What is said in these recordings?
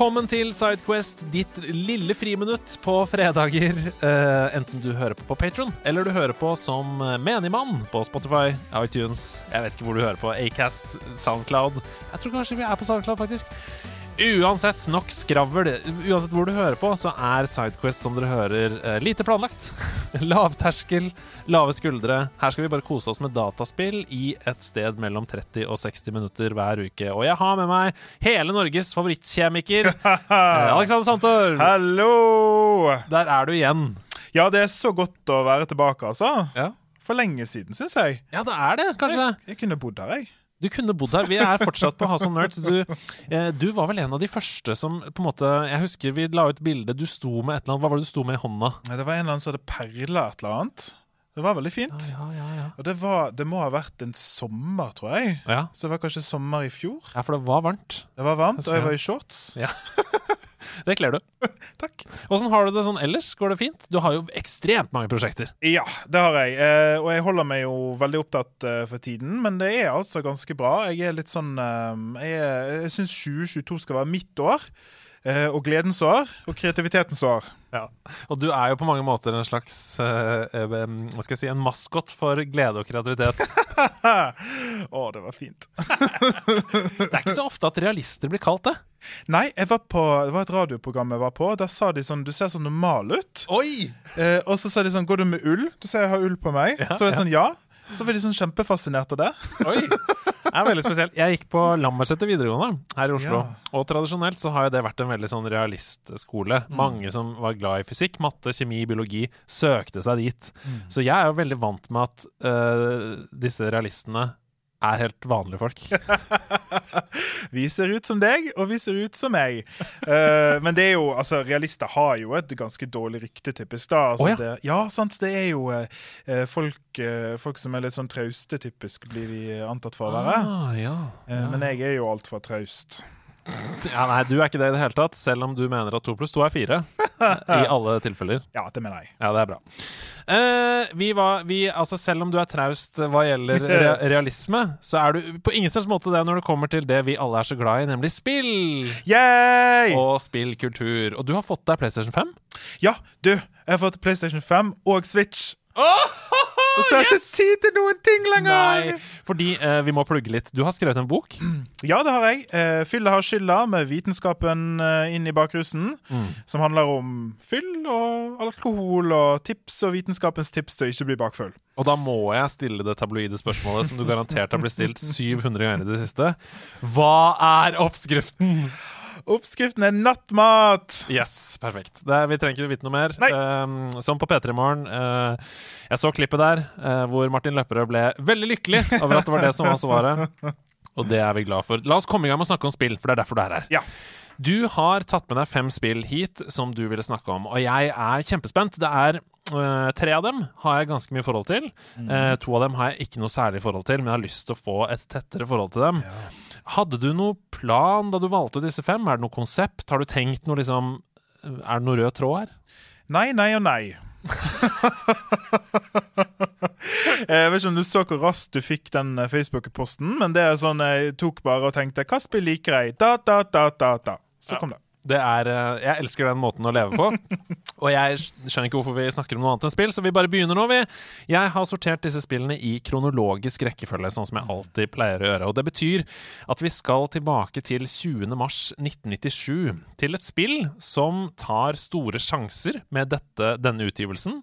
Velkommen til Sidequest, ditt lille friminutt på fredager. Uh, enten du hører på på Patron, eller du hører på som menigmann på Spotify, iTunes Jeg vet ikke hvor du hører på. Acast, Soundcloud. Jeg tror kanskje vi er på Soundcloud, faktisk. Uansett, nok skravl. Uansett hvor du hører på, så er Sidequest, som dere hører, eh, lite planlagt. Lavterskel, lave skuldre. Her skal vi bare kose oss med dataspill i et sted mellom 30 og 60 minutter hver uke. Og jeg har med meg hele Norges favorittkjemiker, eh, Alexander Santor. Hallo! Der er du igjen. Ja, det er så godt å være tilbake, altså. Ja, For lenge siden, syns jeg. ja det er det, kanskje. Jeg kunne bodd her, jeg. Du kunne bodd her. Vi er fortsatt på House of Nerds. Du, eh, du var vel en av de første som på en måte Jeg husker vi la ut bilde. Du sto med et eller annet. Hva var det du sto med i hånda? Det var en eller annen som hadde perla et eller annet. Det var veldig fint. Ja, ja, ja. Og det, var, det må ha vært en sommer, tror jeg. Ja, Så det var kanskje sommer i fjor. ja for det var varmt. Det var varmt, Jeg og jeg var i shorts. Det kler du. Takk. Åssen har du det sånn ellers? Går det fint? Du har jo ekstremt mange prosjekter. Ja, det har jeg. Eh, og jeg holder meg jo veldig opptatt eh, for tiden, men det er altså ganske bra. Jeg er litt sånn eh, Jeg, jeg syns 2022 skal være mitt år. Eh, og gledens år. Og kreativitetens år. Og du er jo på mange måter en slags eh, eh, Hva skal jeg si En maskot for glede og kreativitet. Å, det var fint. Det er ikke så ofte at realister blir kalt det. Nei, jeg var på, det var et radioprogram jeg var på. Da sa de sånn Du ser så normal ut. Oi! Eh, og så sa de sånn Går du med ull? Du ser jeg har ull på meg. Ja, så var jeg ja. sånn Ja. Så var de sånn kjempefascinert av det. Oi! Er veldig spesielt. Jeg gikk på Lambertseter videregående her i Oslo. Ja. Og tradisjonelt så har jo det vært en veldig sånn realistskole. Mange som var glad i fysikk, matte, kjemi, biologi, søkte seg dit. Så jeg er jo veldig vant med at uh, disse realistene er helt vanlige folk. Vi ser ut som deg, og vi ser ut som meg. Uh, men det er jo Altså, realister har jo et ganske dårlig rykte, typisk. da altså, oh, ja. Det, ja, sant. Det er jo eh, folk, uh, folk som er litt sånn trauste, typisk, blir vi antatt for å være. Ah, ja. ja. Men jeg er jo altfor traust. Ja. Nei, du er ikke det i det hele tatt, selv om du mener at to pluss to er fire. I alle tilfeller. Ja, det mener jeg. Ja, det er bra. Eh, vi var, vi, altså selv om du er traust hva gjelder re realisme, så er du på ingen slags måte det når det kommer til det vi alle er så glad i, nemlig spill Yay! og spillkultur. Og du har fått deg PlayStation 5? Ja, du, jeg har fått PlayStation 5 og Switch. Og så har jeg yes! ikke tid til noen ting lenger! Nei, fordi eh, vi må plugge litt. Du har skrevet en bok. Ja, det har jeg. Eh, Fylla har skylda, med vitenskapen eh, inn i bakrusen. Mm. Som handler om fyll og alkohol og tips og vitenskapens tips til å ikke bli bakfull. Og da må jeg stille det tabloide spørsmålet som du garantert har blitt stilt 700 ganger i det siste. Hva er oppskriften? Oppskriften er nattmat! Yes, perfekt. Det, vi trenger ikke vite noe mer. Um, som på P3 Morgen. Uh, jeg så klippet der uh, hvor Martin Løpperød ble veldig lykkelig over at det var det som var svaret. Og det er vi glad for. La oss komme i gang med å snakke om spill, for det er derfor du er her. Ja. Du har tatt med deg fem spill hit som du ville snakke om, og jeg er kjempespent. Det er uh, Tre av dem har jeg ganske mye forhold til. Eh, to av dem har jeg ikke noe særlig forhold til, men jeg har lyst til å få et tettere forhold til dem. Hadde du noe plan da du valgte disse fem? Er det noe konsept? Har du tenkt noe liksom Er det noe rød tråd her? Nei, nei og nei. jeg vet ikke om du så hvor raskt du fikk den eh, Facebook-posten, men det er sånn jeg tok bare og tenkte Hva spill liker jeg? Da, da, da, da, da. Så kom det. Det er, eh, jeg elsker den måten å leve på. Og jeg skjønner ikke hvorfor vi snakker om noe annet enn spill, så vi bare begynner nå, vi. Jeg har sortert disse spillene i kronologisk rekkefølge, sånn som jeg alltid pleier å gjøre. Og det betyr at vi skal tilbake til 20. mars 1997. Til et spill som tar store sjanser med dette, denne utgivelsen.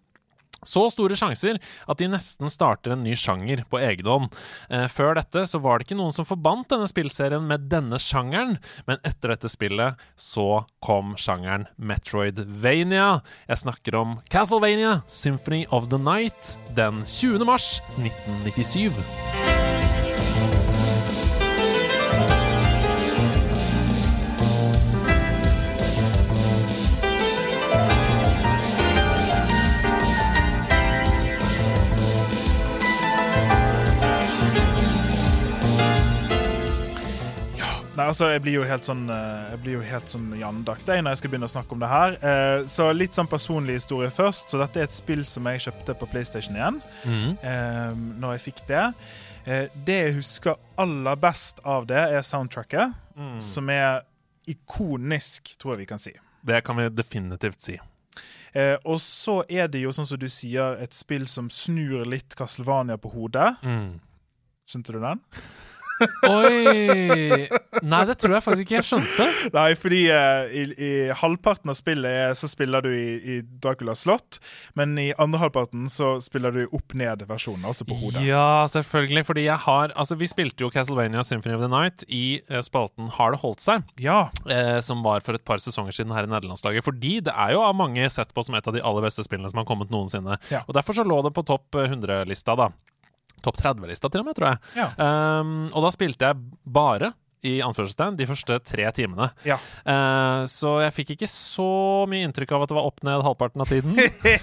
Så store sjanser at de nesten starter en ny sjanger på egen hånd. Eh, før dette så var det ikke noen som forbandt denne spillserien med denne sjangeren, men etter dette spillet så kom sjangeren Metroidvania. Jeg snakker om Castlevania Symphony of the Night den 20. mars 1997. altså, jeg blir jo helt sånn eh, Jeg blir jo helt sånn jandaktig når jeg skal begynne å snakke om det her. Eh, så litt sånn personlig historie først. Så dette er et spill som jeg kjøpte på PlayStation 1 Mm. eh, når jeg fikk det. Eh, det jeg husker aller best av det, er soundtracket, Mm. som er ikonisk, tror jeg vi kan si. Det kan vi definitivt si. Eh, og så er det jo, sånn som du sier, et spill som snur litt Castlevania på hodet. Mm. Skjønte du den? Oi! Nei, det tror jeg faktisk ikke jeg skjønte. Nei, fordi uh, i, i halvparten av spillet er, så spiller du i, i Dracula slott, men i andre halvparten så spiller du opp-ned-versjonen, altså på hodet. Ja, selvfølgelig. Fordi jeg har Altså, vi spilte jo Castlevania Symphony of the Night i uh, spalten Har det holdt seg? Ja. Uh, som var for et par sesonger siden her i nederlandslaget. Fordi det er jo av mange sett på som et av de aller beste spillene som har kommet noensinne. Ja. Og derfor så lå det på topp 100-lista, da. Topp 30-lista til og med, tror jeg. Ja. Um, og da spilte jeg bare i anførselstegn de første tre timene. Ja. Uh, så jeg fikk ikke så mye inntrykk av at det var opp ned halvparten av tiden.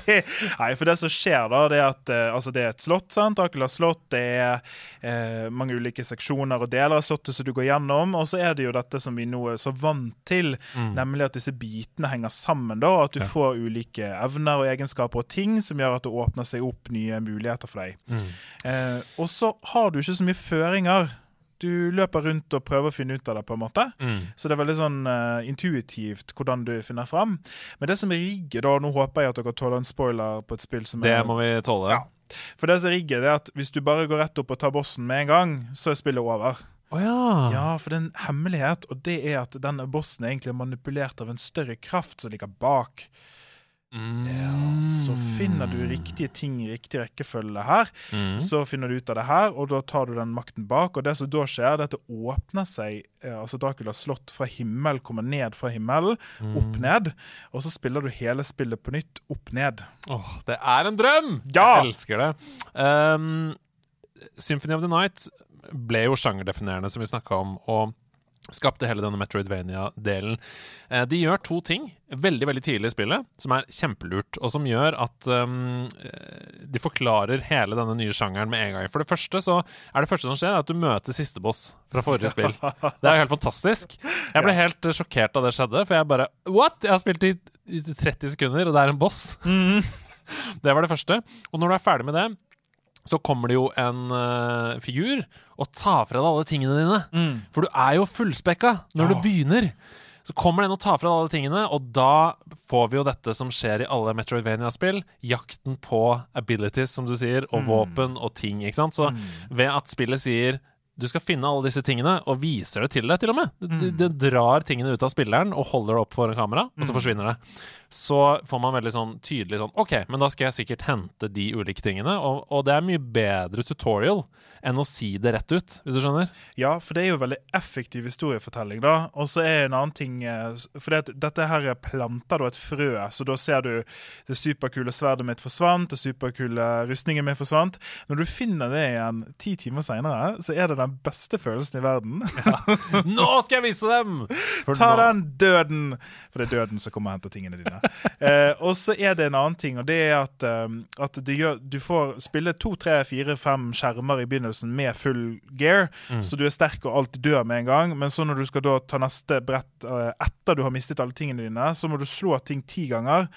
Nei, for det som skjer da, det er at uh, altså det er et slott, sant? Dracula slott. Det er uh, mange ulike seksjoner og deler av slottet som du går gjennom. Og så er det jo dette som vi nå er så vant til, nemlig at disse bitene henger sammen. da, At du Ja. får ulike evner og egenskaper og ting som gjør at det åpner seg opp nye muligheter for deg. Mm. Og så har du ikke så mye føringer. Du løper rundt og prøver å finne ut av det, på en måte. Mm. Så det er veldig sånn uh, intuitivt hvordan du finner fram. Men det som er rigget, da Nå håper jeg at dere tåler en spoiler på et spill som Det er må vi tåle. Ja. For det som er rigget, det er at hvis du bare går rett opp og tar bossen med en gang, så er spillet over. Oh, ja. Ja, for det er en hemmelighet, og det er at denne bossen egentlig er manipulert av en større kraft som ligger bak. Mm. Så finner du riktige ting i riktig rekkefølge her. Mm. Så finner du ut av det her, og da tar du den makten bak. Og det som da skjer, det er at det åpner seg eh, Altså Draculas slott fra himmel kommer ned fra himmelen, Mm. opp ned. Og så spiller du hele spillet på nytt, opp ned. Åh, det er en drøm! Ja! Jeg elsker det. Um, Symphony of the Night ble jo sjangerdefinerende, som vi snakka om, og skapte hele denne Metroidvania-delen. Eh, de gjør to ting veldig veldig tidlig i spillet som er kjempelurt, og som gjør at um, de forklarer hele denne nye sjangeren med en gang. For det første så er det første som skjer, at du møter siste boss fra forrige spill. Det er jo helt fantastisk. Jeg ble helt eh, sjokkert da det skjedde, for jeg bare What?! Jeg har spilt i i 30 sekunder, og det er en boss. Det var det første. Og når du er ferdig med det, så kommer det jo en uh, figur og tar fra deg alle tingene dine. For du er jo fullspekka når Ja. du begynner. Så kommer den og tar fra deg alle tingene, og da får vi jo dette som skjer i alle Metroidvania-spill. Jakten på abilities, som du sier, og våpen og ting. ikke sant? Så ved at spillet sier du skal finne alle disse tingene, og viser det til deg, til og med. Det, det, det drar tingene ut av spilleren og holder det opp foran kamera, og så forsvinner det. Så får man veldig sånn tydelig sånn OK, men da skal jeg sikkert hente de ulike tingene. Og, og det er mye bedre tutorial enn å si det rett ut, hvis du skjønner. Ja, for det er jo veldig effektiv historiefortelling, da. Og så er en annen ting eh, For det, dette her planter da et frø, så da ser du det superkule sverdet mitt forsvant, det superkule rustningen min forsvant. Når du finner det igjen ti timer seinere, så er det den beste følelsen i verden. Nå skal jeg vise dem! For Ta nå- den døden! For det er døden som kommer og henter tingene dine. Eh, og så er det en annen ting, og det er at, eh, at du, gjør, du får spille to, tre, fire, fem skjermer i begynnelsen med full gear, så du er sterk og alt dør med en gang. Men så når du skal da ta neste brett eh, etter du har mistet alle tingene dine, så må du slå ting ti ganger.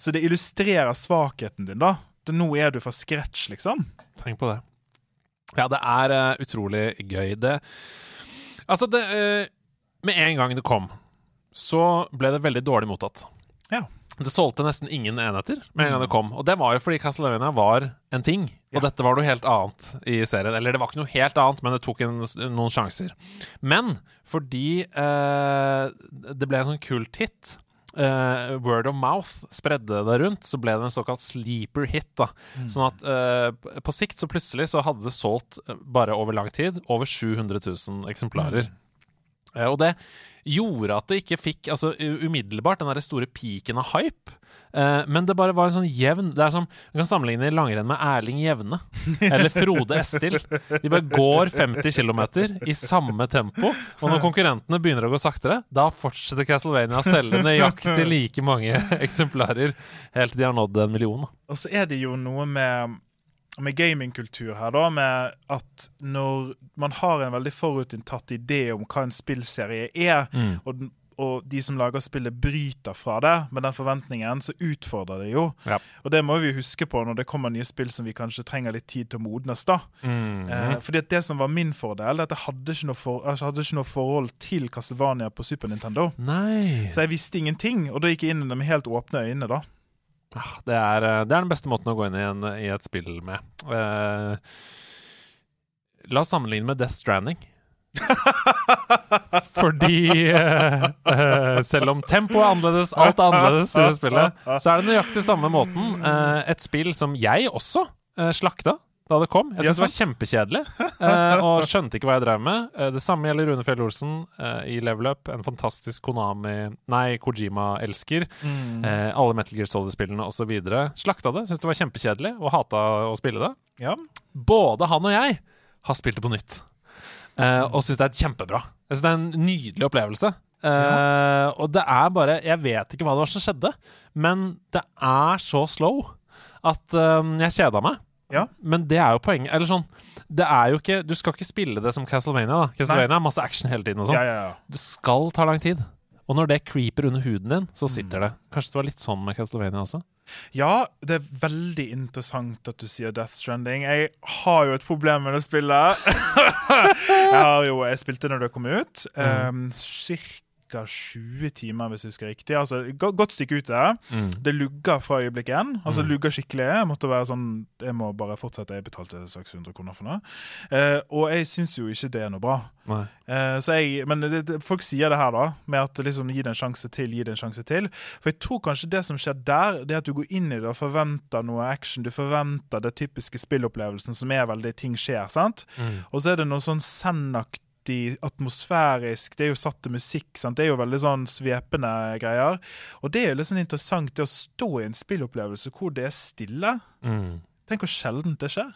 Så det illustrerer svakheten din, da. Det, nå er du fra scratch, liksom. Tenk på det. Ja, det er uh, utrolig gøy. Det Altså, det uh, Med en gang det kom, så ble det veldig dårlig mottatt. Ja. Det solgte nesten ingen enheter med en gang det kom. Og det var jo fordi Castlevania var en ting. Og Ja. dette var noe helt annet i serien. Eller det var ikke noe helt annet, men det tok en, noen sjanser. Men fordi eh, det ble en sånn kult hit eh, word of mouth spredde det rundt, så ble det en såkalt sleeper hit. da Sånn at uh, på sikt så plutselig så hadde det solgt eh, bare over lang tid over 700 000 eksemplarer. Eh, og det gjorde at det ikke fikk altså umiddelbart den der store piken av hype. Eh, men det bare var en sånn jevn Det er som Du kan sammenligne langrenn med Erling Jevne eller Frode Estil. De bare går 50 km i samme tempo, og når konkurrentene begynner å gå saktere, da fortsetter Castlevania å selge nøyaktig like mange eksemplarer helt til de har nådd en million. Og så er det jo noe med med gamingkultur her, da, med at når man har en veldig forutinntatt idé om hva en spillserie er, Mm. og, og de som lager spillet bryter fra det med den forventningen, så utfordrer det jo. Ja. Og det må vi huske på når det kommer nye spill som vi kanskje trenger litt tid til å modnes. da. Mm. Eh, fordi Det som var min fordel, er at jeg hadde ikke noe, for, altså, hadde ikke noe forhold til Castlevania på Super Nintendo. Nei Så jeg visste ingenting, og da gikk jeg inn i det med helt åpne øyne. da. Ah, det, er, eh, det er den beste måten å gå inn i, en, i et spill med. Uh, la oss sammenligne med Death Stranding. Fordi uh, uh, selv om tempoet er annerledes, alt er annerledes i det spillet, så er det nøyaktig samme måten. et spill som jeg også slakta da det kom. Jeg syntes det var kjempekjedelig, eh, og skjønte ikke hva jeg drev med. Eh, det samme gjelder Rune Fjell Olsen eh, i Level Up. En fantastisk Konami Nei, Kojima-elsker. Eh, alle Metal Gear Solid-spillene osv. Slakta det. Syntes det var kjempekjedelig og hata å spille det. Ja. Både han og jeg har spilt det på nytt. Eh, og syns det er kjempebra. Jeg synes det er en nydelig opplevelse. Ja. Og det er bare Jeg vet ikke hva det var som skjedde, men det er så slow at eh, jeg kjeda meg. Ja. Men det er jo poenget. Eller sånn Det er jo ikke Du skal ikke spille det som Castlevania. da Castlevania er masse action hele tiden og sånn. ja, ja, ja. Det skal ta lang tid. Og når det creeper under huden din, så sitter Mm. det. Kanskje det var litt sånn med Castlevania også? Ja, det er veldig interessant at du sier Death Stranding. Jeg har jo et problem med det spillet. jeg har jo, jeg spilte når det kom ut. Um, Ca. 20 timer, hvis jeg husker riktig. Altså, Godt stykke ut der. Det lugger fra øyeblikk én. Altså, Mm. lugger skikkelig. Jeg måtte være sånn Jeg må bare fortsette. Jeg betalte 600 kroner for det. Eh, og jeg syns jo ikke det er noe bra. Eh, så jeg, men det, det, folk sier det her, da, med at liksom, gi det en sjanse til, gi det en sjanse til. For jeg tror kanskje det som skjer der, det er at du går inn i det og forventer noe action. Du forventer det typiske spillopplevelsen som er veldig ting skjer, sant? Mm. Og så er det noe sånn sendaktig atmosfærisk, det er jo satt til musikk, sant? det er jo veldig sånn svepende greier. Og det er jo litt sånn interessant, det å stå i en spillopplevelse hvor det er stille. Mm. Tenk hvor sjeldent det skjer.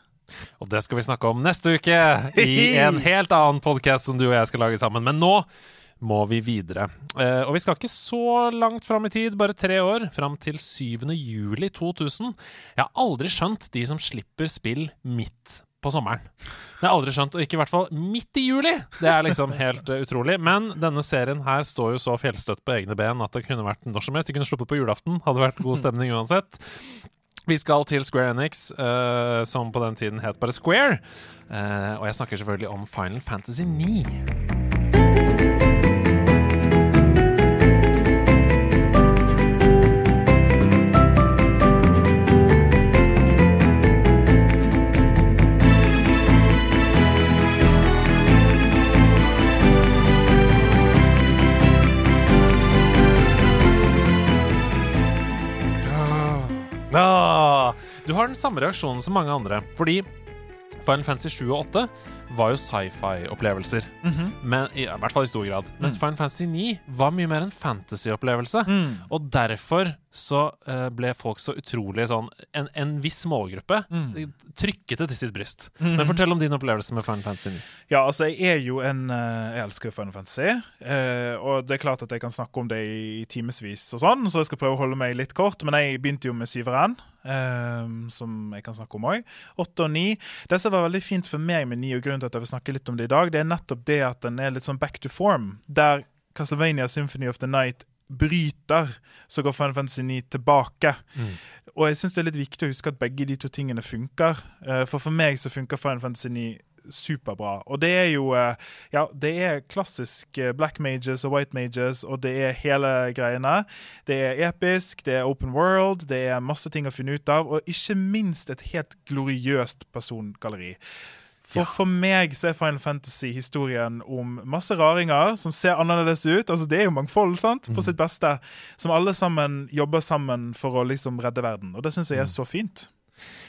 Og det skal vi snakke om neste uke i en helt annen podkast som du og jeg skal lage sammen. Men nå må vi videre. Eh, og vi skal ikke så langt fram i tid, bare tre år. Fram til 7. juli 2000. Jeg har aldri skjønt de som slipper spill midt på sommeren. Det har jeg aldri skjønt, og ikke i hvert fall midt i juli! Det er liksom helt uh, utrolig. Men denne serien her står jo så fjellstøtt på egne ben at det kunne vært når som helst. De kunne sluppet på julaften. Hadde vært god stemning uansett. Vi skal til Square Enix, uh, som på den tiden het bare Square. Uh, og jeg snakker selvfølgelig om Final Fantasy 9. Ah, du har den samme reaksjonen som mange andre. Fordi Final Fantasy 7 og 8 var jo sci-fi-opplevelser. Men i, I hvert fall i stor grad. Mens Final Fantasy 9 var mye mer en fantasy-opplevelse. Mm. Og derfor så uh, ble folk så utrolig sånn En, en viss målgruppe Mm. trykket det til sitt bryst. Men fortell om din opplevelse med Final Fantasy 9. Ja, altså, jeg er jo en eh, Jeg elsker Final Fantasy. Uh, og det er klart at jeg kan snakke om det i timevis og sånn, så jeg skal prøve å holde meg litt kort. Men jeg begynte jo med syveren, Uh, som jeg kan snakke om òg. Åtte og ni. Det som var veldig fint for meg med ni, og grunnen til at jeg vil snakke litt om det i dag, det er nettopp det at den er litt sånn back to form. Der Castlevania Symphony of the Night bryter, så går Final Fantasy 9 tilbake. Og jeg syns det er litt viktig å huske at begge de to tingene funker. Eh, For for meg så funker Final Fantasy 9 superbra. Og det er jo eh, Ja, det er klassisk eh, black mages og white mages, og det er hele greiene. Det er episk, det er open world, det er masse ting å finne ut av, og ikke minst et helt gloriøst persongalleri. For, Ja. for meg så er Final Fantasy historien om masse raringer som ser annerledes ut. Altså Det er jo mangfold, sant? På sitt beste. Som alle sammen jobber sammen for å liksom redde verden. Og det syns jeg er så fint.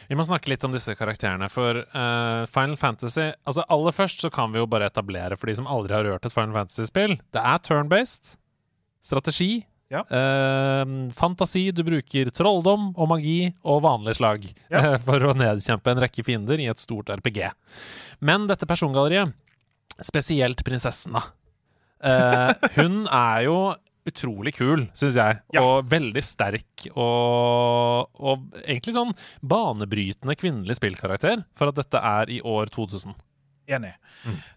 Vi må snakke litt om disse karakterene, for uh, Final Fantasy Altså Aller først så kan vi jo bare etablere for de som aldri har rørt et Final Fantasy-spill. Det er turn-based. Strategi. Ja. eh, fantasi. Du bruker trolldom og magi og vanlig slag Ja. eh, for å nedkjempe en rekke fiender i et stort RPG. Men dette persongalleriet, spesielt prinsessen, da. Eh, hun er jo utrolig kul, syns jeg. Ja. Og veldig sterk og, og egentlig sånn banebrytende kvinnelig spillkarakter for at dette er i år 2000. Enig.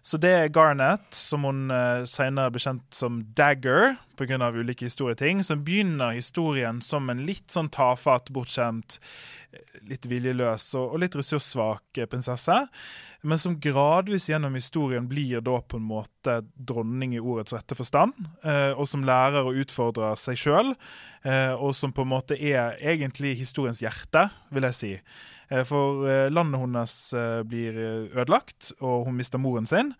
Så det er Garnet, som hun uh, senere ble kjent som Dagger pga. ulike historieting, som begynner historien som en litt sånn tafatt, bortskjemt, eh, litt viljeløs og, og litt ressurssvak eh, prinsesse. Men som gradvis gjennom historien blir da på en måte dronning i ordets rette forstand. Uh, og som lærer å utfordre seg sjøl, uh, og som på en måte er egentlig historiens hjerte, vil jeg si. Eh, for eh, landet hennes eh, blir ødelagt, og hun mister moren sin.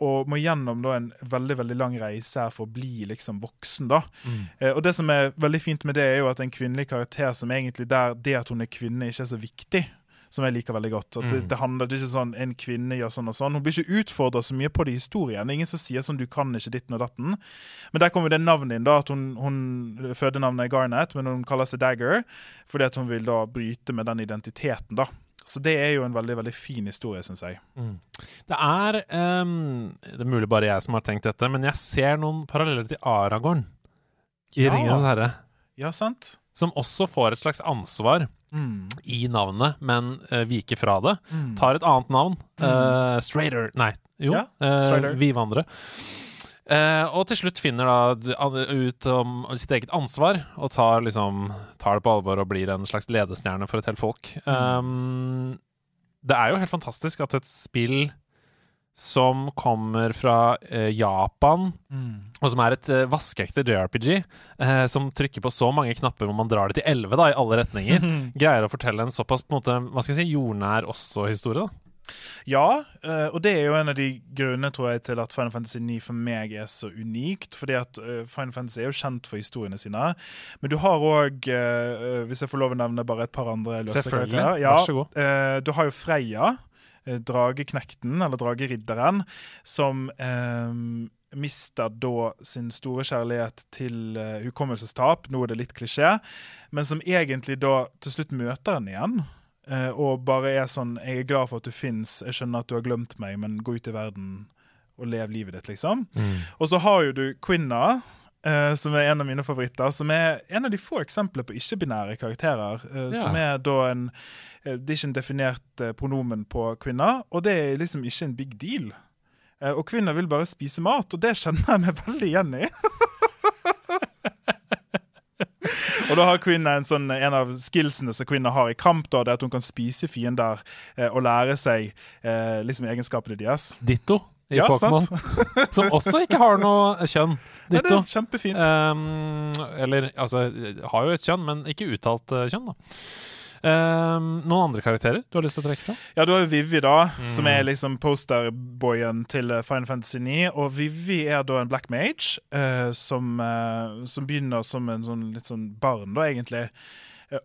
Og må gjennom da, en veldig veldig lang reise her for å bli liksom voksen. da. Mm. Og det som er veldig fint med det, er jo at en kvinnelig karakter som egentlig der det at hun er kvinne, ikke er så viktig som jeg liker veldig godt. At det, handler det handler ikke sånn en kvinne gjør sånn og sånn. Hun blir ikke utfordra så mye på det i historien. Det er ingen som sier sånn 'du kan ikke ditten og datten'. Men der kommer det navnet inn. da, at hun, hun Fødenavnet er Garnet, men hun kaller seg Dagger fordi at hun vil da bryte med den identiteten. da. Så det er jo en veldig veldig fin historie, syns jeg. Mm. Det er um, Det er mulig bare jeg som har tenkt dette, men jeg ser noen paralleller til Aragorn i ja. Ringenes herre. Ja, sant. Som også får et slags ansvar mm. i navnet, men uh, viker fra det. Mm. Tar et annet navn. Uh, Strader Nei, jo. Ja, uh, Vivandre. Uh, og til slutt finner da ut om sitt eget ansvar og tar, liksom, tar det på alvor og blir en slags ledestjerne for et helt folk. Um, det er jo helt fantastisk at et spill som kommer fra eh, Japan, mm. og som er et eh, vaskeekte JRPG, eh, som trykker på så mange knapper hvor man drar det til elleve i alle retninger, greier å fortelle en såpass på en måte, hva skal jeg si, jordnær også-historie. da. Ja, uh, og det er jo en av de grunnene tror jeg, til at Final Fantasy 9 for meg er så unikt. fordi at uh, Final Fantasy er jo kjent for historiene sine. Men du har òg, eh, hvis jeg får lov å nevne bare et par andre løse karakterer ja. Du har jo Freya. Eh, drageknekten, eller drageridderen, som eh, mister da sin store kjærlighet til uh, hukommelsestap. Nå er det litt klisjé, men som egentlig da til slutt møter henne igjen. Uh, og bare er sånn 'Jeg er glad for at du fins. Jeg skjønner at du har glemt meg, men gå ut i verden og lev livet ditt', liksom. Mm. Og så har jo du Quinna, Uh, som er en av mine favoritter. Som er en av de få eksemplene på ikke-binære karakterer. Uh, ja. Som er da en uh, Det er ikke en definert pronomen på kvinner, og det er liksom ikke en big deal. og kvinner vil bare spise mat, og det kjenner jeg meg veldig igjen i. og da har kvinner en, sånn, en av skillsene som kvinner har i kamp, da, det er at hun kan spise fiender og lære seg liksom egenskapene deres. Ditto i ja, Pokémon. som også ikke har noe kjønn. Ditto. det er kjempefint. Um, eller altså, har jo et kjønn, men ikke uttalt uh, kjønn, da. Um, noen andre karakterer du har lyst til å trekke fra? Ja, du har jo Vivi, da, mm. som er liksom posterboyen til eh, Final Fantasy 9. Og Vivi er da en black mage uh, som, uh, som, begynner som en sånn, litt sånn barn, da, egentlig.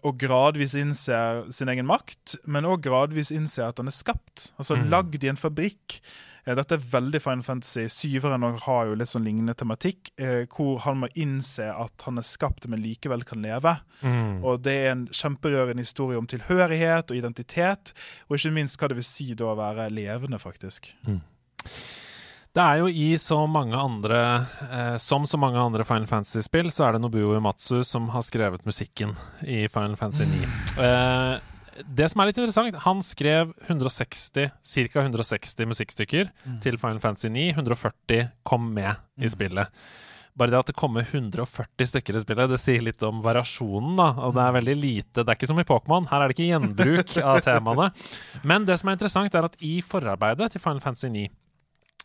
Og gradvis innser sin egen makt, men òg gradvis innser at han er skapt. Altså mm. lagd i en fabrikk. Eh, dette er veldig Final Fantasy. Syveren har jo litt sånn lignende tematikk, eh, hvor han må innse at han er skapt, men likevel kan leve. Mm. Og det er en kjemperørende historie om tilhørighet og identitet, og ikke minst hva det vil si da å være levende, faktisk. Mm. Det er jo i så mange andre eh, Som så mange andre Final Fantasy-spill, så er det Nobuo Uematsu som har skrevet musikken i Final Fantasy 9. Eh, det som er litt interessant, han skrev 160, ca. 160 musikkstykker mm. til Final Fantasy 9. 140 kom med mm. i spillet. Bare det at det kommer 140 stykker i spillet, det sier litt om variasjonen. da, og Det er mm. veldig lite, det er ikke som i Pokémon. Her er det ikke gjenbruk av temaene. Men det som er interessant, er at i forarbeidet til Final Fantasy 9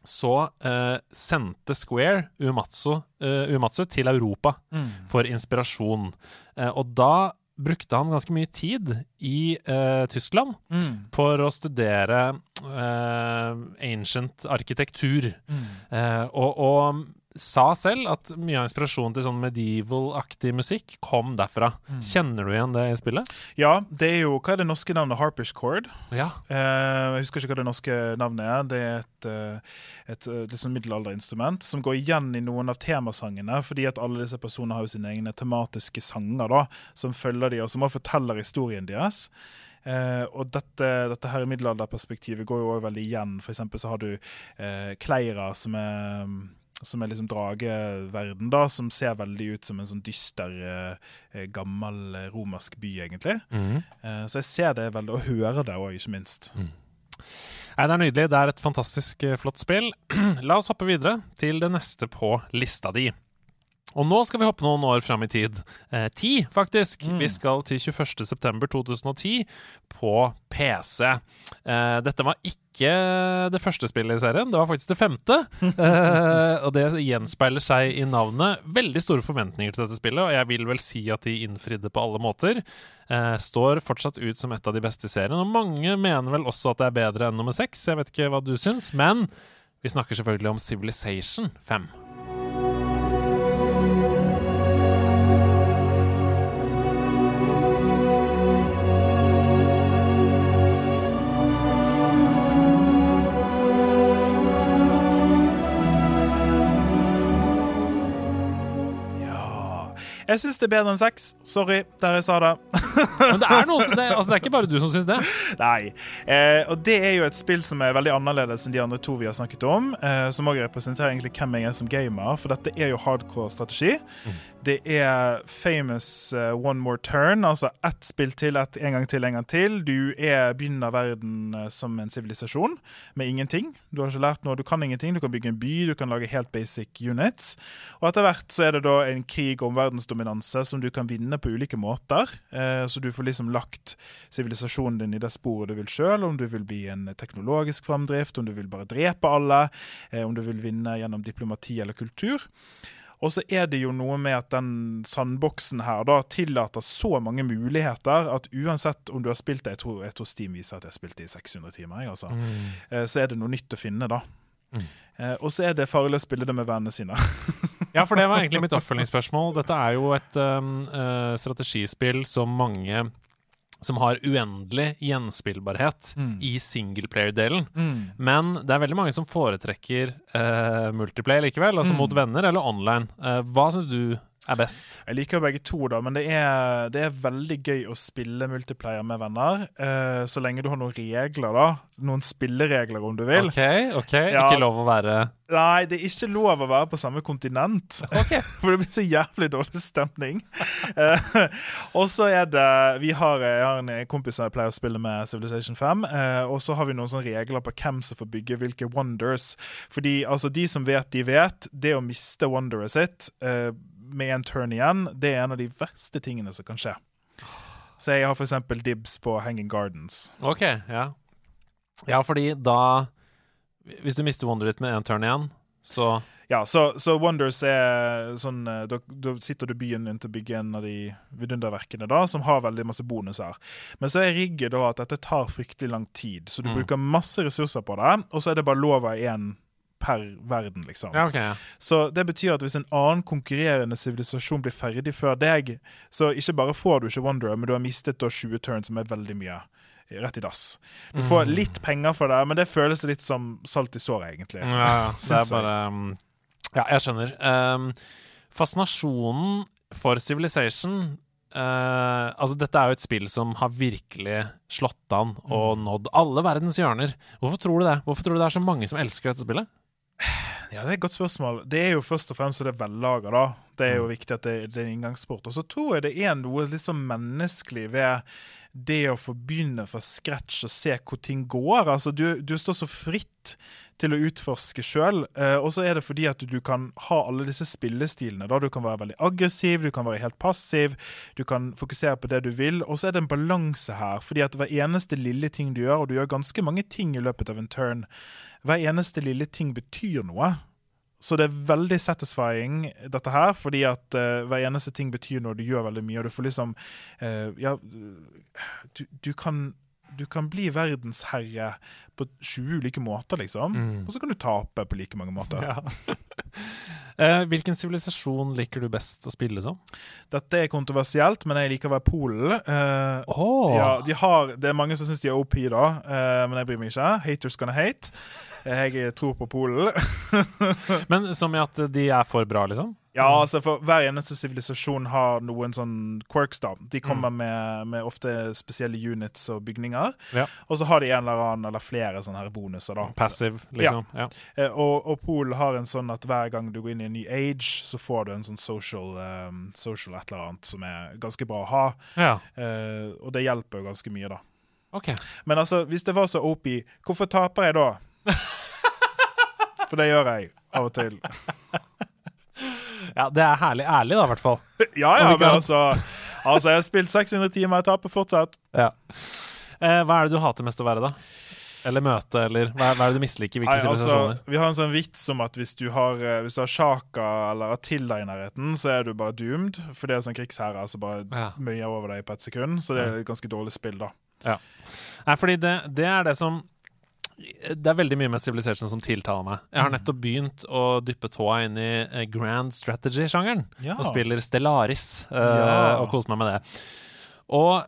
så uh, sendte Square Umatsu, uh, Umatsu til Europa mm. for inspirasjon. Uh, og da brukte han ganske mye tid i uh, Tyskland mm. for å studere uh, ancient arkitektur. Mm. Uh, og, og, sa selv at mye av inspirasjonen til sånn medieval-aktig musikk kom derfra. Mm. Kjenner du igjen det i spillet? Ja, det er jo Hva er det norske navnet? Harpish Chord? Ja. Eh, jeg husker ikke hva det norske navnet er. Det er et, et, et et liksom middelalderinstrument som går igjen i noen av temasangene, fordi at alle disse personene har jo sine egne tematiske sanger da, som følger de, og som også forteller historien deres. Uh, og dette, dette her middelalderperspektivet går jo også veldig igjen. For eksempel så har du uh, Kleira, som er som er liksom drageverden, da, som ser veldig ut som en sånn dyster, eh, gammel eh, romersk by, egentlig. Mm. Eh, så jeg ser det veldig, og hører det òg, ikke minst. Nei, Det er nydelig. Det er et fantastisk eh, flott spill. La oss hoppe videre til det neste på lista di. Og nå skal vi hoppe noen år fram i tid. Eh, ti, faktisk. Vi skal til 21.9.2010 på PC. Eh, dette var ikke det første spillet i serien, det var faktisk det femte. Eh, og det gjenspeiler seg i navnet. Veldig store forventninger til dette spillet, og jeg vil vel si at de innfridde på alle måter. Eh, står fortsatt ut som et av de beste i serien, og mange mener vel også at det er bedre enn nummer seks. Jeg vet ikke hva du syns, men vi snakker selvfølgelig om Civilization 5. Ja Jeg syns det er bedre enn sex. Sorry, der jeg sa det. Men det er, noe, det, altså, det er ikke bare du som syns det. Nei. Eh, og det er jo et spill som er veldig annerledes enn de andre to vi har snakket om. Eh, som òg representerer egentlig hvem jeg er som gamer, for dette er jo hardcore strategi. Det er famous uh, one more turn, altså ett spill til, ett en gang til, en gang til. Du er, begynner verden uh, som en sivilisasjon med ingenting. Du har ikke lært noe, du kan ingenting. Du kan bygge en by, du kan lage helt basic units. Og etter hvert så er det da en krig om verdensdominanse som du kan vinne på ulike måter. Eh, så du får liksom lagt sivilisasjonen din i det sporet du vil sjøl, om du vil bli en teknologisk framdrift, om du vil bare drepe alle, eh, om du vil vinne gjennom diplomati eller kultur. Og så er det jo noe med at den sandboksen her da tillater så mange muligheter at uansett om du har spilt det Jeg tror, jeg tror Steam viser at jeg har spilt det i 600 timer, jeg, altså. Eh, så er det noe nytt å finne, da. Mm. Eh, og så er det farlig å spille det med vennene sine. Ja, for det var egentlig mitt oppfølgingsspørsmål. Dette er jo et um, uh, strategispill som mange som har uendelig gjenspillbarhet Mm. i singleplayer-delen. Men det er veldig mange som foretrekker uh, multiplayer likevel, altså Mm. mot venner eller online. Uh, hva syns du er best? Jeg liker jo begge to, da, men det er, det er veldig gøy å spille multiplayer med venner. Uh, så lenge du har noen regler, da. Noen spilleregler, om du vil. OK, ok, Ja. ikke lov å være Nei, det er ikke lov å være på samme kontinent. OK. For det blir så jævlig dårlig stemning. uh, og så er det Vi har, jeg har en kompis som jeg pleier å spille med Civilization 5. Uh, og så har vi noen sånne regler på hvem som får bygge hvilke wonders. Fordi altså, de som vet, de vet. Det å miste wonderet sitt eh, med en turn igjen, det er en av de verste tingene som kan skje. Så jeg har eksempel dibs på Hanging Gardens. Ok, ja. Ja, fordi da Hvis du mister wonderet ditt med én turn igjen, så Ja, så, så Wonders er sånn eh, da, da sitter du byen din til å bygge en av de vidunderverkene da, som har veldig masse bonuser. Men så er rigget da at dette tar fryktelig lang tid, så du Mm. bruker masse ressurser på det, og så er det bare lov av én per verden, liksom. Ja, okay, Ja. Så det betyr at hvis en annen konkurrerende sivilisasjon blir ferdig før deg, så ikke bare får du ikke Wanderer, men du har mistet da 20 turns, som er veldig mye. Rett i dass. Du får Mm. litt penger for det, men det føles litt som salt i såret, egentlig. Ja. Det er bare um, Ja, jeg skjønner. Um, fascinasjonen for Civilization uh, Altså, dette er jo et spill som har virkelig slått an og Mm. nådd alle verdens hjørner. Hvorfor tror du det? Hvorfor tror du det er så mange som elsker dette spillet? Ja, Det er et godt spørsmål. Det er jo først og fremst det vellaga. da. Det er jo Mm. viktig at det, det er en inngangssport. Og så tror jeg det er noe litt sånn menneskelig ved det å få begynne fra scratch og se hvor ting går. Altså, Du, du står så fritt til å utforske sjøl. Eh, og så er det fordi at du, kan ha alle disse spillestilene. da. Du kan være veldig aggressiv, du kan være helt passiv, du kan fokusere på det du vil. Og så er det en balanse her, fordi at hver eneste lille ting du gjør, og du gjør ganske mange ting i løpet av en turn, hver eneste lille ting betyr noe. Så det er veldig satisfying, dette her, fordi at uh, hver eneste ting betyr noe, du gjør veldig mye, og du får liksom uh, Ja, du, du kan du kan bli verdensherre på 20 ulike måter, liksom. Mm. Og så kan du tape på like mange måter. Ja. Eh, hvilken sivilisasjon liker du best å spille som? Dette er kontroversielt, men jeg liker å være Polen. Eh, Oh. ja, de har, det er mange som syns de er OP, da, eh, men jeg bryr meg ikke. Haters gonna hate. Jeg tror på Polen. Men som i at de er for bra, liksom? Ja, altså for hver eneste sivilisasjon har noen sånn quirks, da. De kommer med, med ofte spesielle units og bygninger. Ja. Og så har de en eller annen, eller flere sånne her bonuser, da. Passive, liksom. Ja. ja. og, og Pool har en sånn at hver gang du går inn i en ny age, så får du en sånn social, um, social et eller annet som er ganske bra å ha. ja. Uh, og det hjelper jo ganske mye, da. Okay. Men altså, hvis det var så OP, hvorfor taper jeg da? For det gjør jeg av og til. Ja, det er herlig ærlig, da, i hvert fall. Ja, ja, men altså Altså, jeg har spilt 600 timer, jeg taper fortsatt. Ja. Eh, hva er det du hater mest å være, da? Eller møte, eller hva er, hva er det du misliker? Nei, altså, vi har en sånn vits om at hvis du har, eh, hvis du har Shaka eller Attila i nærheten, så er du bare doomed. For det er sånn krigsherre som bare Ja. møyer over deg på et sekund. Så det er et ganske dårlig spill, da. Ja. Nei, fordi det, det er det som Det er veldig mye med Civilization som tiltaler meg. Jeg har nettopp begynt å dyppe tåa inn i eh, grand strategy-sjangeren. Ja. Og spiller Stellaris uh, Ja. og koser meg med det. Og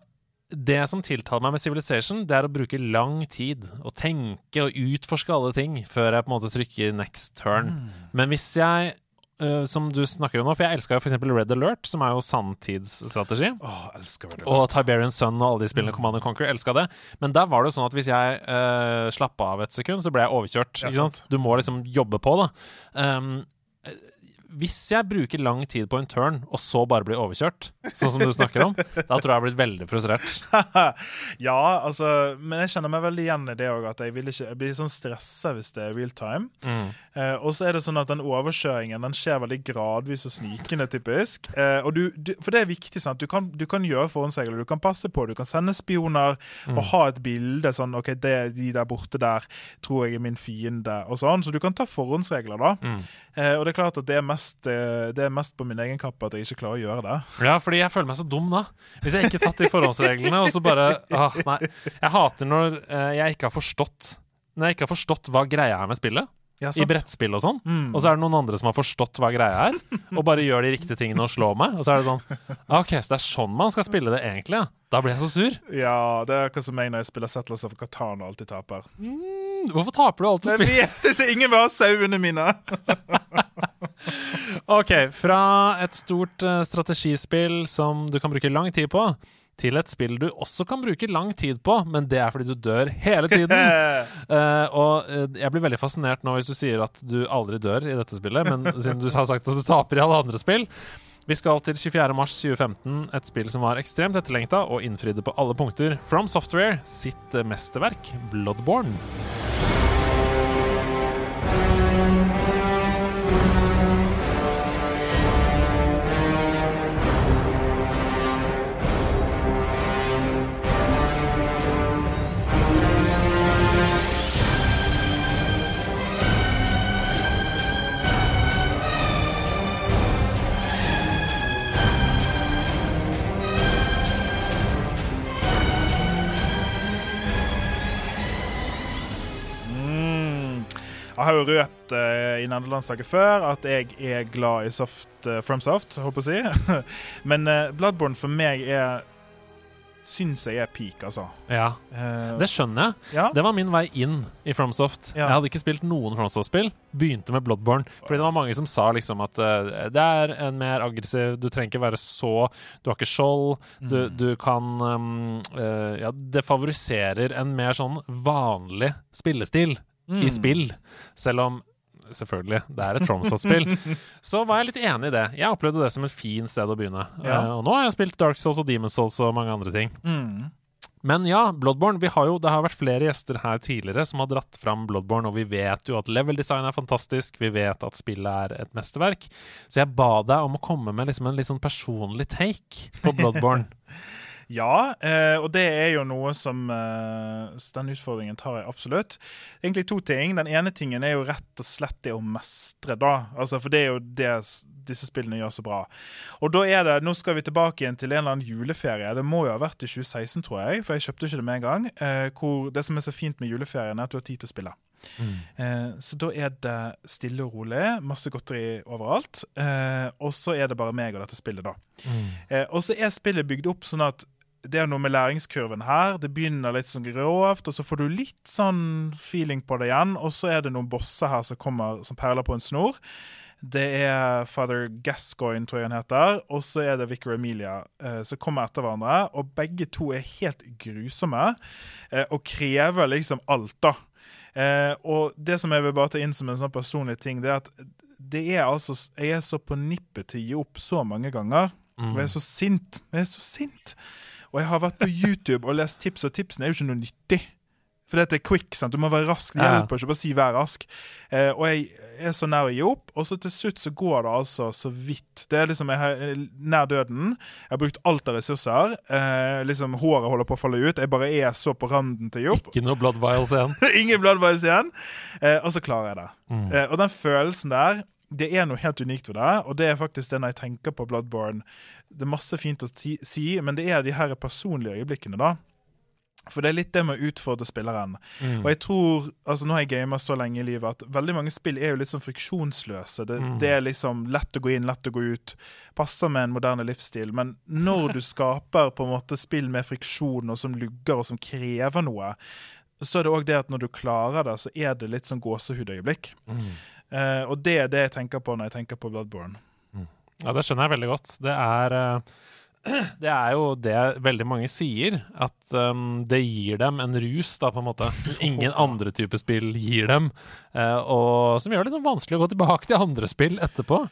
det som tiltaler meg med Civilization, det er å bruke lang tid og tenke og utforske alle ting før jeg på en måte trykker next turn. Mm. Men hvis jeg eh, som du snakker om nå, for jeg elska jo f.eks. Red Alert, som er jo sanntidsstrategi. Det. Og Tiberian Sun og alle de spillene Command and Conquer elska det. Men der var det jo sånn at hvis jeg uh, slappa av et sekund, så ble jeg overkjørt. Ja? Du må liksom jobbe på, da. Um, eh, hvis jeg bruker lang tid på en turn, og så bare blir overkjørt, sånn som du snakker om, da tror jeg jeg har blitt veldig frustrert. ja, altså Men jeg kjenner meg veldig igjen i det òg, at jeg, vil ikke, jeg blir sånn stressa hvis det er real time. Mm. Eh, og så er det sånn at den overkjøringen Den skjer veldig gradvis og snikende, typisk. Eh, og du, du, for det er viktig, sant. Du kan, du kan gjøre forhåndsregler, du kan passe på, du kan sende spioner og ha et bilde sånn OK, det, de der borte der tror jeg er min fiende, og sånn. Så du kan ta forhåndsregler, da. Mm. Eh, og det er klart at det er, mest, eh, det er mest på min egen kappe at jeg ikke klarer å gjøre det. Ja, fordi jeg føler meg så dum da. Hvis jeg ikke har tatt de forhåndsreglene, og så bare ah, Nei. Jeg hater når eh, jeg ikke har forstått Når jeg ikke har forstått hva greia er med spillet. Ja, I brettspill og sånn. Mm. Og så er det noen andre som har forstått hva greia er, og bare gjør de riktige tingene og slår meg. Og så er det sånn OK, så det er sånn man skal spille det egentlig, ja. Da blir jeg så sur. Ja, det er akkurat som meg når jeg spiller Settlers of Catan og alltid taper. Mm, Hvorfor taper du alt du spiller? Jeg vet ikke! Ingen vil ha sauene mine! OK, fra et stort eh, strategispill som du kan bruke lang tid på, til et spill du også kan bruke lang tid på, men det er fordi du dør hele tiden. Uh, og eh, jeg blir veldig fascinert nå hvis du sier at du aldri dør i dette spillet, men siden du har sagt at du taper i alle andre spill. Vi skal til 24. mars 2015, et spill som var ekstremt etterlengta og innfridde på alle punkter. From Software sitt mesterverk, Bloodborne. Jeg har jo røpt eh, i nederlandslaget før at jeg er glad i soft uh, FromSoft, håper jeg å si. Men eh, Bloodborne for meg er Syns jeg er peak, altså. Ja, det skjønner jeg. ja. Det var min vei inn i FromSoft. Ja. Jeg hadde ikke spilt noen FromSoft-spill. Begynte med Bloodborne. Fordi det var mange som sa liksom at uh, det er en mer aggressiv Du trenger ikke være så Du har ikke skjold. Du, Mm. du kan um, uh, Ja, det favoriserer en mer sånn vanlig spillestil Mm. i spill. Selv om Selvfølgelig, det er et Tromsø-spill. Så var jeg litt enig i det. Jeg opplevde det som et fint sted å begynne. Ja. Uh, og nå har jeg spilt Dark Souls og Demon's Souls og mange andre ting. Mm. Men ja, Bloodborne. Vi har jo, det har vært flere gjester her tidligere som har dratt fram Bloodborne, og vi vet jo at level design er fantastisk, vi vet at spillet er et mesterverk. Så jeg ba deg om å komme med liksom en litt sånn personlig take på Bloodborne. Ja, eh, og det er jo noe som eh, Den utfordringen tar jeg absolutt. Egentlig to ting. Den ene tingen er jo rett og slett det å mestre, da. Altså, for det er jo det disse spillene gjør så bra. Og da er det Nå skal vi tilbake igjen til en eller annen juleferie. Det må jo ha vært i 2016, tror jeg, for jeg kjøpte ikke det med en gang. Eh, hvor det som er så fint med juleferien, er at du har tid til å spille. Mm. så da er det stille og rolig, masse godteri overalt. Eh, og så er det bare meg og dette spillet, da. Mm. og så er spillet bygd opp sånn at det er noe med læringskurven her. Det begynner litt sånn grovt, og så får du litt sånn feeling på det igjen. Og så er det noen bosser her som kommer som perler på en snor. Det er Father Gascoigne, tror jeg han heter. Og så er det Vicar Emilia eh, som kommer etter hverandre. Og begge to er helt grusomme eh, og krever liksom alt, da. Eh, og det som jeg vil bare ta inn som en sånn personlig ting, det er at det er altså Jeg er så på nippet til å gi opp så mange ganger. Og jeg er så sint. Jeg er så sint. Og jeg har vært på YouTube og lest tips, og tipsene er jo ikke noe nyttig. For dette er quick. sant? Du må være rask. Det hjelper ikke bare si 'vær rask'. Eh, og jeg er så nær å gi opp, og så til slutt så går det altså så vidt. Det er liksom Jeg er nær døden. Jeg har brukt alt av ressurser. Eh, liksom Håret holder på å falle ut. Jeg bare er så på randen til opp. Ikke noe blood vials igjen. Ingen bloodvice igjen. Eh, og så klarer jeg det. Mm. Eh, og den følelsen der, det er noe helt unikt ved det. Og det er faktisk det når jeg tenker på Bloodborne. Det er masse fint å si, men det er de her personlige øyeblikkene, da. For det er litt det med å utfordre spilleren. Mm. Og jeg tror, altså Nå har jeg gamet så lenge i livet at veldig mange spill er jo litt sånn friksjonsløse. Det, Mm. det er liksom lett å gå inn, lett å gå ut. Passer med en moderne livsstil. Men når du skaper på en måte spill med friksjon, og som lugger, og som krever noe, så er det òg det at når du klarer det, så er det litt sånn gåsehudøyeblikk. Mm. Eh, og det er det jeg tenker på når jeg tenker på Bloodborne. Ja, det skjønner jeg veldig godt. Det er uh, Det er jo det veldig mange sier, at um, det gir dem en rus, da, på en måte, som ingen andre typer spill gir dem. Uh, og som gjør det litt vanskelig å gå tilbake til andre spill etterpå.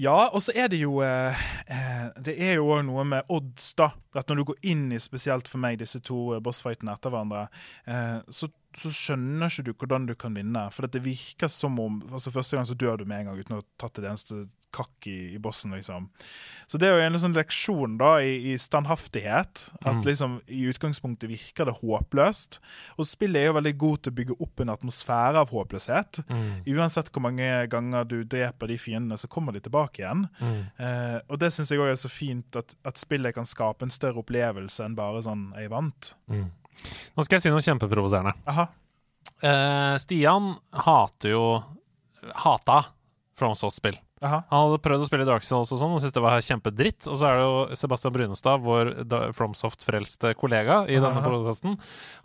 Ja, og så er det jo Det er jo òg noe med odds, da. At når du går inn i spesielt for meg disse to bossfightene etter hverandre, så, så skjønner ikke du hvordan du kan vinne. For det virker som om altså Første gang så dør du med en gang uten å ha tatt et eneste kakk i, i bossen, liksom. Så det er jo en sånn leksjon da i, i standhaftighet. At Mm. liksom i utgangspunktet virker det håpløst. Og spillet er jo veldig god til å bygge opp en atmosfære av håpløshet. Uansett hvor mange ganger du dreper de fiendene, så kommer de tilbake igjen. Mm. Eh, og det syns jeg òg er så fint, at, at spillet kan skape en større opplevelse enn bare sånn 'jeg vant'. Mm. Nå skal jeg si noe kjempeprovoserende. Eh, Stian hater jo Hata FromSoft-spill. Han hadde prøvd å spille Dark Souls og sånn og syntes det var kjempedritt. Og så er det jo Sebastian Brunestad, vår FromSoft-frelste kollega i denne podkasten.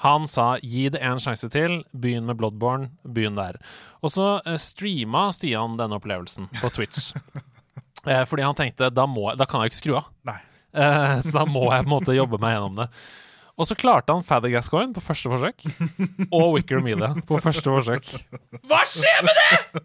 Han sa 'gi det en sjanse til, begynn med Bloodborne, begynn der'. Og så eh, streama Stian denne opplevelsen på Twitch. eh, fordi han tenkte da, må, da kan jeg ikke skru av. Eh, så da må jeg på en måte jobbe meg gjennom det. Og så klarte han Father Gascoigne på første forsøk. Og Wicker Media på første forsøk. Hva skjer med det?!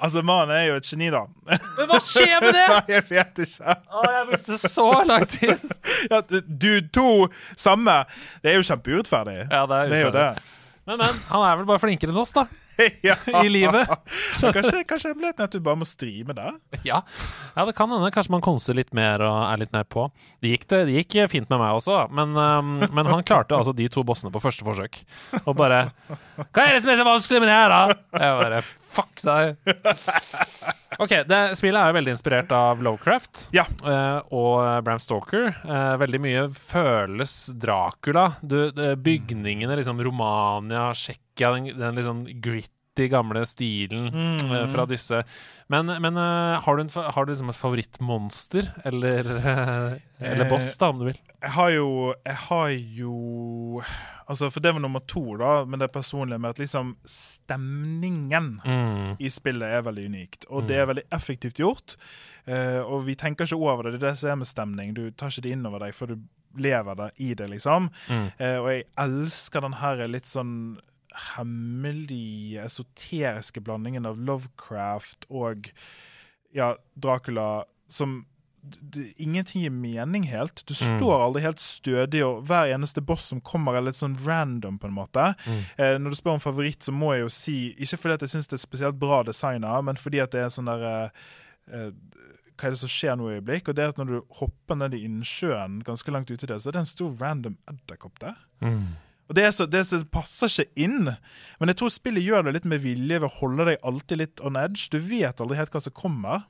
Altså, mannen er jo et geni, da. Men hva skjer med det?! Nei, jeg vet ikke. Å, jeg brukte så lang tid. Ja, du to samme. Det er jo kjempeurettferdig. Ja, det er, Det er jo det. Men, men, han er vel bare flinkere enn oss, da. ja. I livet. Så, Kanskje, kanskje hemmeligheten er at du bare må streame det? ja. ja, det kan hende. Kanskje man konser litt mer og er litt mer på. Det gikk, det, det gikk fint med meg også, men, um, men han klarte altså de to bossene på første forsøk. Og bare Hva er det som er så vanskelig med det her, da? Jeg bare Fuck deg. OK, det spillet er jo veldig inspirert av Lovecraft Ja. eh, og Bram Stoker. Eh, veldig mye føles Dracula. Du, det, bygningene, liksom Romania, Tsjekkia, den, den liksom gritty, gamle stilen eh, fra disse. Men, men eh, har du, en, har du liksom et favorittmonster? Eller, eh, eller Eh, boss, da, om du vil? Jeg har jo Jeg har jo Altså, for det var nummer to, da, men det personlige med at liksom stemningen Mm. i spillet er veldig unikt. Og det er veldig effektivt gjort. Eh, og vi tenker ikke over det. Det er det som er med stemning. Du tar ikke det inn over deg før du lever der i det, liksom. Mm. Eh, og jeg elsker den her litt sånn hemmelige, esoteriske blandingen av Lovecraft og ja, Dracula som Ingenting gir mening helt. Du Mm. står aldri helt stødig, og hver eneste boss som kommer, er litt sånn random, på en måte. Mm. Eh, når du spør om favoritt, så må jeg jo si Ikke fordi at jeg syns det er spesielt bra designa, men fordi at det er sånn der eh, eh, Hva er det som skjer nå i øyeblikk? Og det er at når du hopper ned i innsjøen ganske langt ute det, så er det en stor random edderkopp der. Mm. Og det, så, det, så, passer ikke inn. Men jeg tror spillet gjør det litt med vilje ved å holde deg alltid litt on edge. Du vet aldri helt hva som kommer.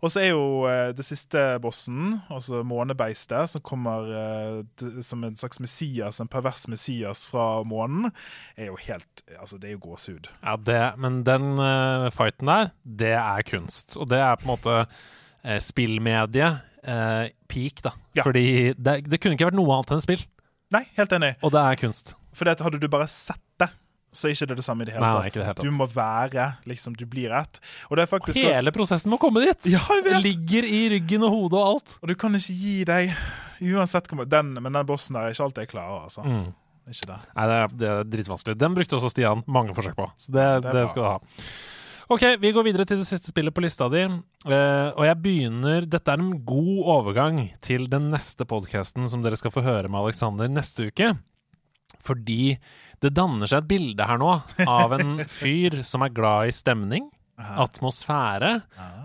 Og så er jo eh, det siste bossen, altså månebeistet, som kommer eh, som en slags Messias, en pervers Messias fra månen, er jo helt Altså, det er jo gåsehud. Ja, det, men den eh, fighten der, det er kunst. Og det er på en måte uh, spillmediet eh, peak, da. Ja. Fordi det, det kunne ikke vært noe annet enn spill, Nei, helt enig. og det er kunst. For hadde du bare sett så er ikke det det samme i det hele Nei, tatt. det hele tatt. Du må være liksom, du blir ett. Og det er faktisk Hele prosessen må komme dit! Ja, jeg Det vet! ligger i ryggen og hodet og alt. Og du kan ikke gi deg uansett hvor den, Men den bossen der er ikke alltid jeg klarer, altså. Mm. Ikke det. Nei, det er, det er dritvanskelig. Den brukte også Stian mange forsøk på, så det, Det det skal du ha. Ok, vi går videre til det siste spillet på lista di. Uh, og jeg begynner Dette er en god overgang til den neste podkasten som dere skal få høre med Alexander neste uke. Fordi det danner seg et bilde her nå av en fyr som er glad i stemning, atmosfære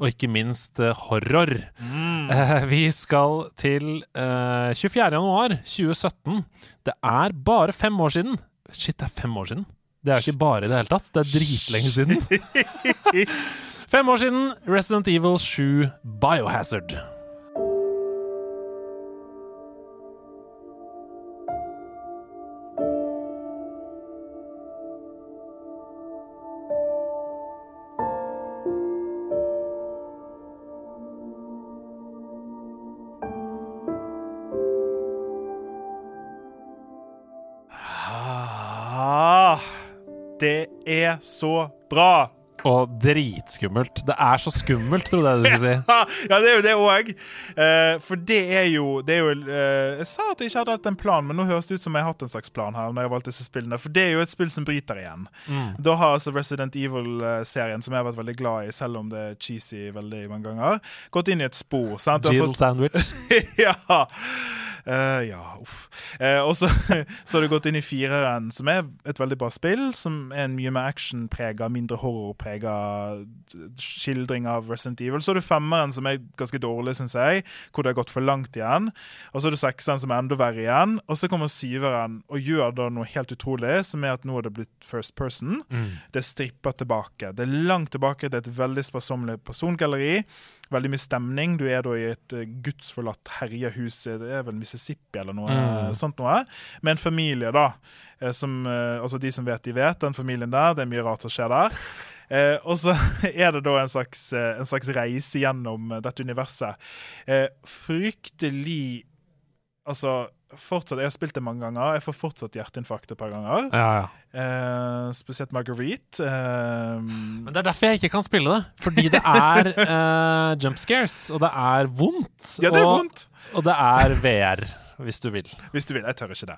og ikke minst eh, horror. Eh, vi skal til eh, 24. januar 2017. Det er bare fem år siden. Shit, det er fem år siden. Det er jo ikke bare i det hele tatt. Det er dritlenge siden. fem år siden Resident Evil 7 Biohazard. Er så bra! Og dritskummelt. Det er så skummelt, trodde jeg du skulle si. ja, det er jo det òg. for det er jo, det er jo uh, Jeg sa at jeg ikke hadde hatt en plan, men nå høres det ut som jeg har hatt en slags plan her. når jeg valgte disse spillene For det er jo et spill som bryter igjen. Mm. Da har altså Resident Evil-serien, som jeg har vært veldig glad i, selv om det er cheesy veldig mange ganger, gått inn i et spor. Sant? Jill fått- Sandwich. ja. Eh, ja, uff. Uh, og så, så har du gått inn i fireren, som er et veldig bra spill. Som er en mye mer actionprega, mindre horrorprega skildring av Resident Evil. Så har du femmeren, som er ganske dårlig, syns jeg, hvor det har gått for langt igjen. Og så har du sekseren, som er enda verre igjen. Og så kommer syveren og gjør da noe helt utrolig, som er at nå er det blitt first person. Mm. Det stripper tilbake. Det er langt tilbake. Det er et veldig sparsommelig persongalleri. Veldig mye stemning. Du er da i et uh, gudsforlatt herja hus, det er vel Mississippi eller noe Mm. sånt noe, med en familie, da. eh, Som, eh, altså De som vet, de vet. Den familien der. Det er mye rart som skjer der. Eh, og så er det da en slags, eh, en slags reise gjennom eh, dette universet. Eh, fryktelig Altså, fortsatt, Jeg har spilt det mange ganger. Jeg får fortsatt hjerteinfarkt et par ganger. Ja, ja. Eh, spesielt Marguerite. Eh, Men det er derfor jeg ikke kan spille det. Fordi det er eh, jump scares, og det er vondt. ja, det er og, vondt! Og det er VR, hvis du vil. Hvis du vil. Jeg tør ikke det.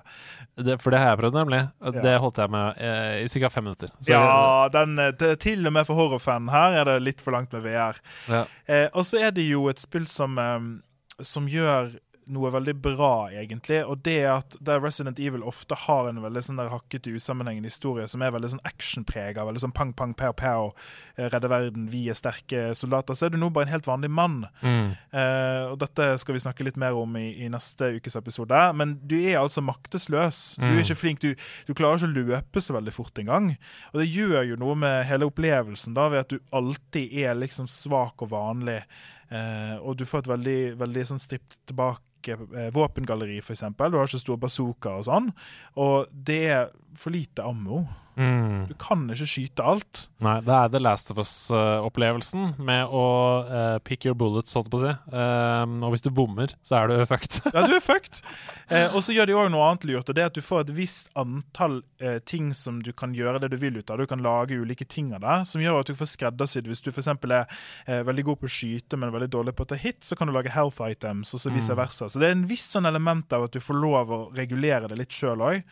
Det, for det har jeg prøvd, nemlig. Ja. Det holdt jeg med eh, i ca. fem minutter. Så, Ja, den, eh, det, til og med for horrorfanen her er det litt for langt med VR. ja. Eh, og så er det jo et spill som, eh, som gjør noe veldig bra, egentlig. Og det er at der Resident Evil ofte har en veldig sånn der hakkete, usammenhengende historie som er veldig sånn actionprega, veldig sånn pang, pang, pow, pow, eh, redde verden, vi er sterke soldater, så er du nå bare en helt vanlig mann. Mm. Eh, og dette skal vi snakke litt mer om i, i neste ukes episode. Men du er altså maktesløs. Du Mm. er ikke flink. Du, du klarer ikke å løpe så veldig fort engang. Og det gjør jo noe med hele opplevelsen, da, ved at du alltid er liksom svak og vanlig. Eh, og du får et veldig, veldig sånn stript tilbake eh, våpengalleri, eksempel. Du har ikke stor bazooka og sånn. Og det er for lite ammo. Mm. Du kan ikke skyte alt. Nei, det er The Last of Us-opplevelsen med å uh, pick your bullets, holdt jeg på å si. Um, og hvis du bommer, så er du fucked. Ja, du er fucked. Uh, og så gjør de òg noe annet lurt, og det er at du får et visst antall uh, ting som du kan gjøre det du vil ut av. Du kan lage ulike ting av det, som gjør at du får skreddersydd. Hvis du f.eks. er veldig god på å skyte, men veldig dårlig på å ta hit, så kan du lage health items, og så vice Mm. Så det er en viss sånn element av at du får lov å regulere det litt sjøl òg.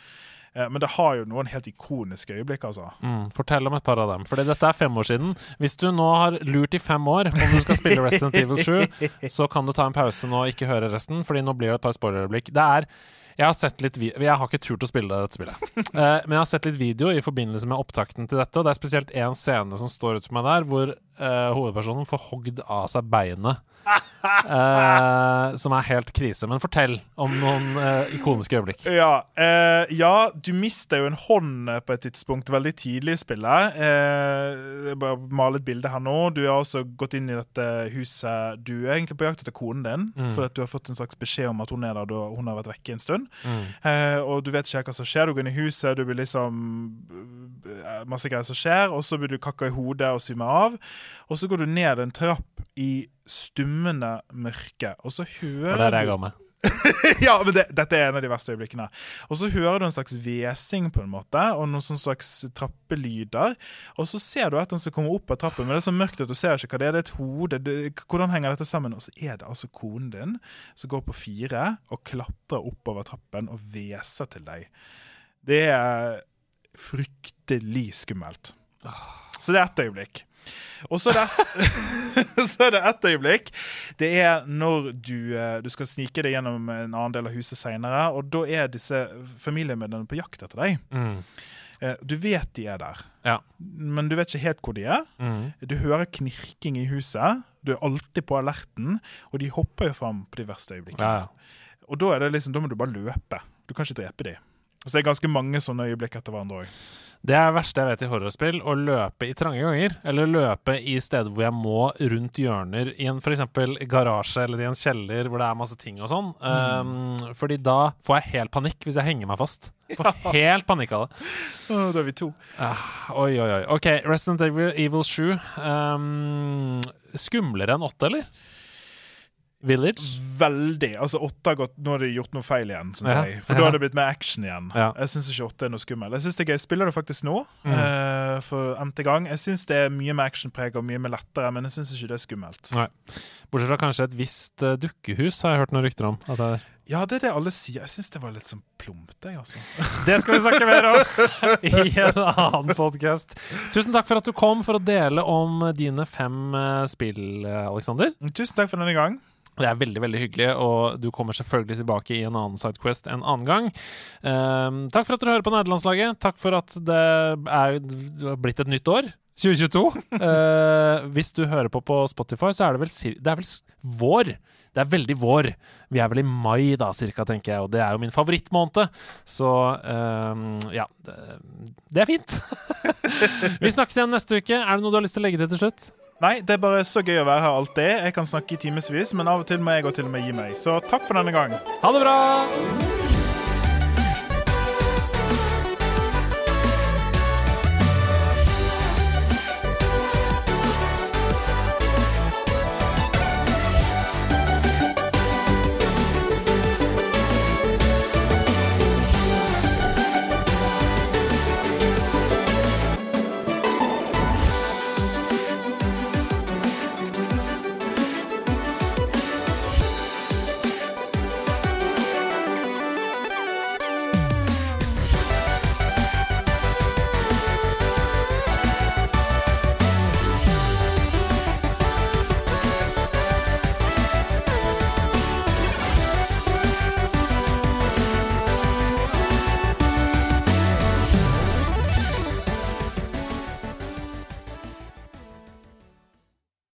Eh, men det har jo noen helt ikoniske øyeblikk, altså. Mm, fortell om et par av dem. Fordi dette er fem år siden. Hvis du nå har lurt i fem år om du skal spille Resident Evil 7, så kan du ta en pause nå og ikke høre resten, Fordi nå blir det et par spoilerøyeblikk. Det er jeg har sett litt vi Jeg har ikke turt å spille dette spillet. Eh, men jeg har sett litt video i forbindelse med opptakten til dette, og det er spesielt én scene som står ut for meg der, hvor eh, hovedpersonen får hogd av seg beinet. Eh, som er helt krise. Men fortell om noen uh, ikoniske øyeblikk. Ja, uh, ja, du mister jo en hånd på et tidspunkt veldig tidlig i spillet. Jeg bare male et bilde her nå. Du har også gått inn i dette huset. Du er egentlig på jakt etter konen din, Mm. for at du har fått en slags beskjed om at hun er der da hun har vært vekke en stund. Mm. Og du vet ikke hva som skjer. Du går inn i huset, du blir liksom Masse greier som skjer, og så blir du kakka i hodet og svimmer av. Og så går du ned en trapp i stummende mørke, og så hører Og Det er det jeg går med. ja, men det, dette er en av de verste øyeblikkene. Og så hører du en slags hvesing, på en måte, og noen slags trappelyder. Og så ser du et som kommer opp av trappen, men det er så mørkt at du ser ikke hva det er. Det er et hode. Det, hvordan henger dette sammen? Og så er det altså konen din som går på fire og klatrer oppover trappen og hveser til deg. Det er fryktelig skummelt. Så det er ett øyeblikk. Og så er, det, så er det ett øyeblikk. Det er når du, eh, du skal snike deg gjennom en annen del av huset seinere, og da er disse familiemedlemmene på jakt etter deg. Mm. Eh, Du vet de er der, Ja. men du vet ikke helt hvor de er. Mm. Du hører knirking i huset. Du er alltid på alerten, og de hopper jo fram på de verste øyeblikkene. Ja. Og da, det liksom, da må du bare løpe. Du kan ikke drepe de. Så det er ganske mange sånne øyeblikk etter hverandre òg. Det er det verste jeg vet i horrorspill. Å løpe i trange ganger. Eller løpe i steder hvor jeg må rundt hjørner, i en f.eks. garasje eller i en kjeller hvor det er masse ting og sånn. Um, fordi da får jeg helt panikk hvis jeg henger meg fast. Får helt panikk av det. Da er vi to. Uh, oi, oi, oi. OK, Resident Evil, Evil 7. Um, skumlere enn 8, eller? Village? Veldig. Altså, åtte har gått Nå har de gjort noe feil igjen, syns Ja. jeg. For da har det blitt mer action igjen. Ja. Jeg syns ikke åtte er noe skummel. Jeg synes det er gøy. Spiller det faktisk nå, Mm. uh, for n-te gang. Jeg syns det er mye mer actionpreg og mye mer lettere, men jeg syns ikke det er skummelt. Nei. Bortsett fra kanskje et visst uh, dukkehus, har jeg hørt noen rykter om. At det er Ja, det er det alle sier. Jeg syns det var litt sånn plumpt, jeg, altså. Det skal vi snakke mer om i en annen podkast. Tusen takk for at du kom for å dele om dine fem eh, spill, Aleksander. Alexander. Tusen takk for denne gang. Det er veldig veldig hyggelig, og du kommer selvfølgelig tilbake i en annen Sidequest en annen gang. Um, takk for at dere hører på Nederlandslaget. Takk for at det er blitt et nytt år. 2022. Uh, hvis du hører på på Spotify, så er det vel, det er vel vår. Det er veldig vår. Vi er vel i mai, da, cirka, tenker jeg, og det er jo min favorittmåned. Så um, ja. Det, det er fint. Vi snakkes igjen neste uke. Er det noe du har lyst til å legge til til slutt? Nei, det er bare så gøy å være her alltid. Jeg kan snakke i timevis, men av og til må jeg og til og med gi meg. Så takk for denne gang. Ha det bra!